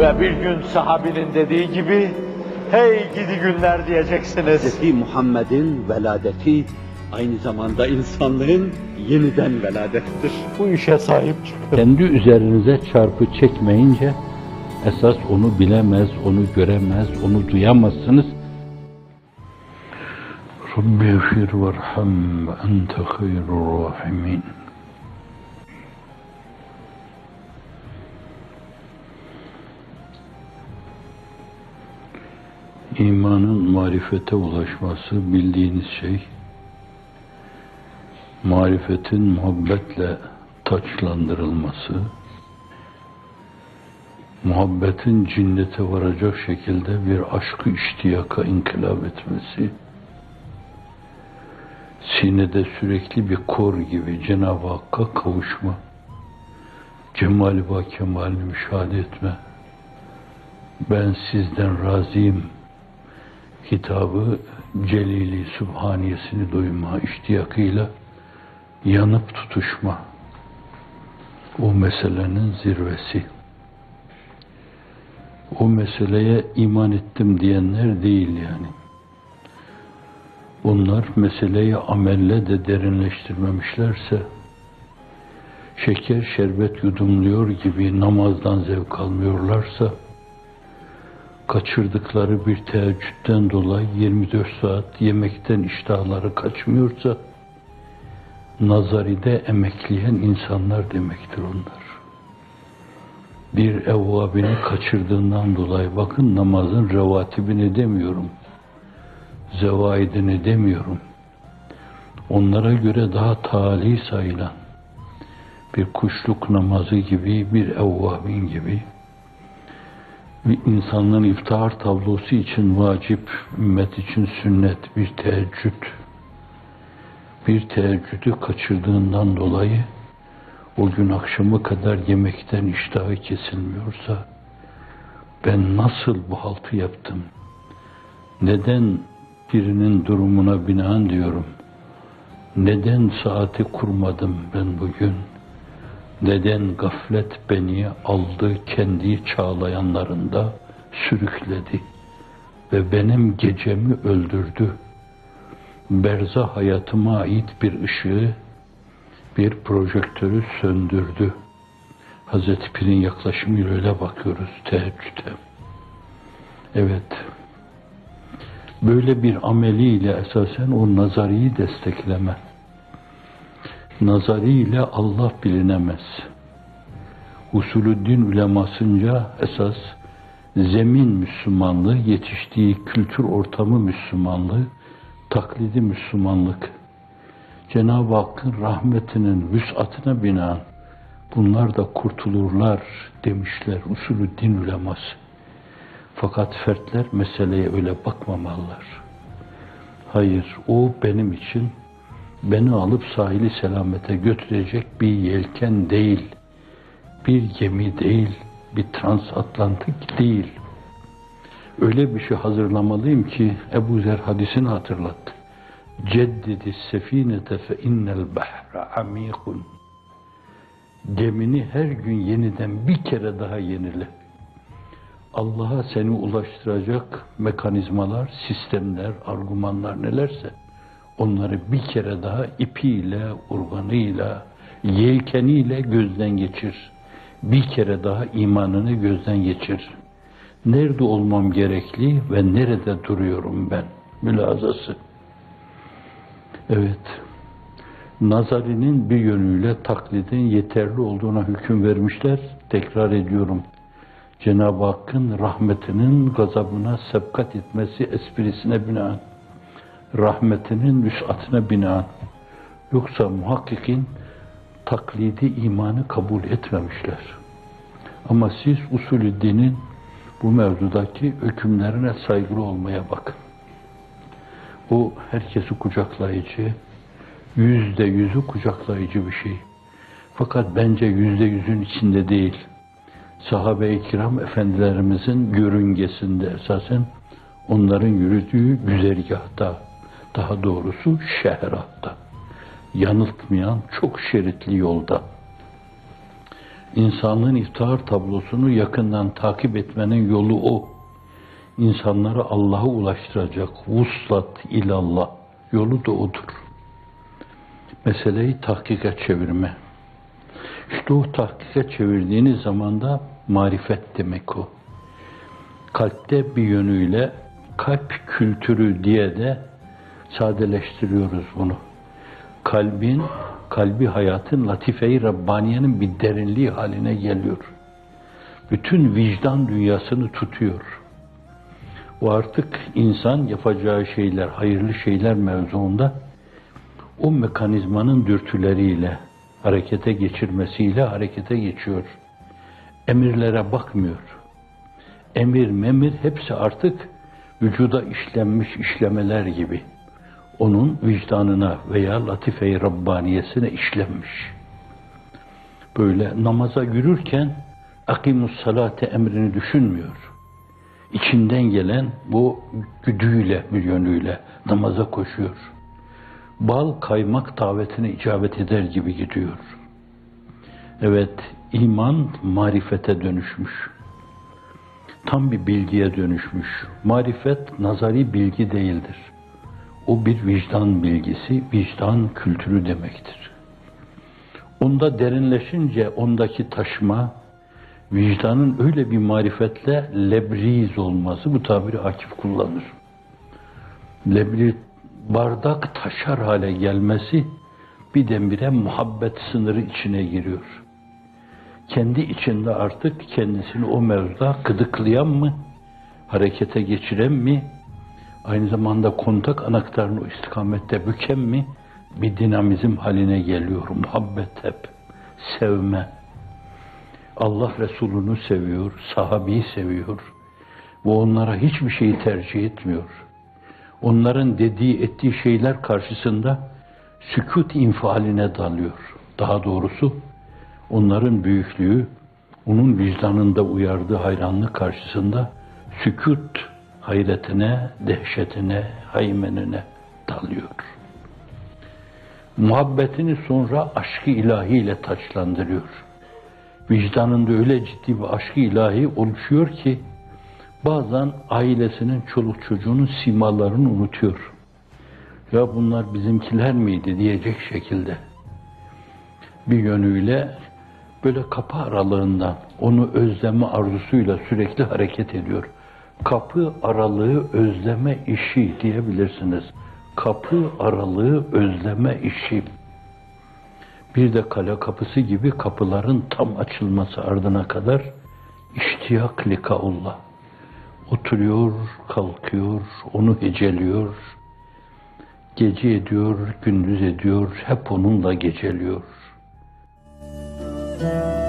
Ve bir gün sahabinin dediği gibi, hey gidi günler diyeceksiniz. Hz. Muhammed'in veladeti aynı zamanda insanlığın yeniden veladettir. Bu işe sahip çıkın. Kendi üzerinize çarpı çekmeyince esas onu bilemez, onu göremez, onu duyamazsınız. Rabbi fir verham ve ente hayrul rahimin. İmanın marifete ulaşması bildiğiniz şey, marifetin muhabbetle taçlandırılması, muhabbetin cinnete varacak şekilde bir aşkı iştiyaka inkılap etmesi, sinede sürekli bir kor gibi Cenab-ı Hakk'a kavuşma, cemali kemalini müşahede etme, ben sizden razıyım hitabı Celili Sübhaniyesini duyma iştiyakıyla yanıp tutuşma o meselenin zirvesi. O meseleye iman ettim diyenler değil yani. Bunlar meseleyi amelle de derinleştirmemişlerse, şeker şerbet yudumluyor gibi namazdan zevk almıyorlarsa, kaçırdıkları bir teheccüden dolayı 24 saat yemekten iştahları kaçmıyorsa, nazaride emekleyen insanlar demektir onlar. Bir evvabini kaçırdığından dolayı bakın namazın revatibini demiyorum. Zevaidini demiyorum. Onlara göre daha tali sayılan bir kuşluk namazı gibi, bir evvabin gibi bir insanların iftihar tablosu için vacip, ümmet için sünnet bir teheccüd bir teheccüdü kaçırdığından dolayı o gün akşamı kadar yemekten iştahı kesilmiyorsa ben nasıl bu haltı yaptım? Neden birinin durumuna binaen diyorum? Neden saati kurmadım ben bugün? Neden gaflet beni aldı kendi çağlayanlarında sürükledi ve benim gecemi öldürdü? berza hayatıma ait bir ışığı, bir projektörü söndürdü. Hazreti Pir'in yaklaşımıyla öyle bakıyoruz teheccüde. Evet, böyle bir ameliyle esasen o nazariyi destekleme. Nazariyle Allah bilinemez. Usulüddin ulemasınca esas zemin Müslümanlığı, yetiştiği kültür ortamı Müslümanlığı, taklidi Müslümanlık, Cenab-ı Hakk'ın rahmetinin vüsatına binaen bunlar da kurtulurlar demişler usulü din uleması. Fakat fertler meseleye öyle bakmamalılar. Hayır, o benim için beni alıp sahili selamete götürecek bir yelken değil, bir gemi değil, bir transatlantik değil öyle bir şey hazırlamalıyım ki Ebu Zer hadisini hatırlattı. Ceddidi sefinete fe innel bahra amikun. Gemini her gün yeniden bir kere daha yenile. Allah'a seni ulaştıracak mekanizmalar, sistemler, argümanlar nelerse onları bir kere daha ipiyle, urganıyla, yelkeniyle gözden geçir. Bir kere daha imanını gözden geçir nerede olmam gerekli ve nerede duruyorum ben mülazası. Evet, nazarinin bir yönüyle taklidin yeterli olduğuna hüküm vermişler. Tekrar ediyorum. Cenab-ı Hakk'ın rahmetinin gazabına sebkat etmesi esprisine binaen, rahmetinin vüsatine binaen. Yoksa muhakkikin taklidi imanı kabul etmemişler. Ama siz usulü dinin bu mevzudaki hükümlerine saygılı olmaya bakın. O herkesi kucaklayıcı, yüzde yüzü kucaklayıcı bir şey. Fakat bence yüzde yüzün içinde değil. Sahabe-i kiram efendilerimizin yörüngesinde esasen onların yürüdüğü güzergahta, daha doğrusu şehratta, yanıltmayan çok şeritli yolda. İnsanlığın iftihar tablosunu yakından takip etmenin yolu o. İnsanları Allah'a ulaştıracak vuslat ilallah yolu da odur. Meseleyi tahkike çevirme. İşte o tahkike çevirdiğiniz zaman da marifet demek o. Kalpte bir yönüyle kalp kültürü diye de sadeleştiriyoruz bunu. Kalbin, kalbi hayatın latife-i Rabbaniye'nin bir derinliği haline geliyor. Bütün vicdan dünyasını tutuyor. O artık insan yapacağı şeyler, hayırlı şeyler mevzuunda o mekanizmanın dürtüleriyle, harekete geçirmesiyle harekete geçiyor. Emirlere bakmıyor. Emir memir hepsi artık vücuda işlenmiş işlemeler gibi. Onun vicdanına veya latife-i Rabbaniyesine işlenmiş. Böyle namaza yürürken akimus salate emrini düşünmüyor. İçinden gelen bu güdüyle, bir yönüyle namaza koşuyor bal kaymak davetine icabet eder gibi gidiyor. Evet, iman marifete dönüşmüş. Tam bir bilgiye dönüşmüş. Marifet nazari bilgi değildir. O bir vicdan bilgisi, vicdan kültürü demektir. Onda derinleşince ondaki taşma, vicdanın öyle bir marifetle lebriz olması, bu tabiri Akif kullanır. Lebriz bardak taşar hale gelmesi birdenbire muhabbet sınırı içine giriyor. Kendi içinde artık kendisini o mevzuda gıdıklayan mı, harekete geçiren mi, aynı zamanda kontak anahtarını o istikamette büken mi, bir dinamizm haline geliyor. Muhabbet hep, sevme. Allah Resulü'nü seviyor, sahabeyi seviyor. Bu onlara hiçbir şeyi tercih etmiyor onların dediği ettiği şeyler karşısında sükut infialine dalıyor. Daha doğrusu onların büyüklüğü, onun vicdanında uyardığı hayranlık karşısında sükut hayretine, dehşetine, haymenine dalıyor. Muhabbetini sonra aşkı ilahiyle taçlandırıyor. Vicdanında öyle ciddi bir aşkı ilahi oluşuyor ki bazen ailesinin çoluk çocuğunun simalarını unutuyor. Ya bunlar bizimkiler miydi diyecek şekilde. Bir yönüyle böyle kapı aralığından onu özleme arzusuyla sürekli hareket ediyor. Kapı aralığı özleme işi diyebilirsiniz. Kapı aralığı özleme işi. Bir de kale kapısı gibi kapıların tam açılması ardına kadar iştiyak likaullah Oturuyor, kalkıyor, onu heceliyor. Gece ediyor, gündüz ediyor, hep onunla geceliyor. Müzik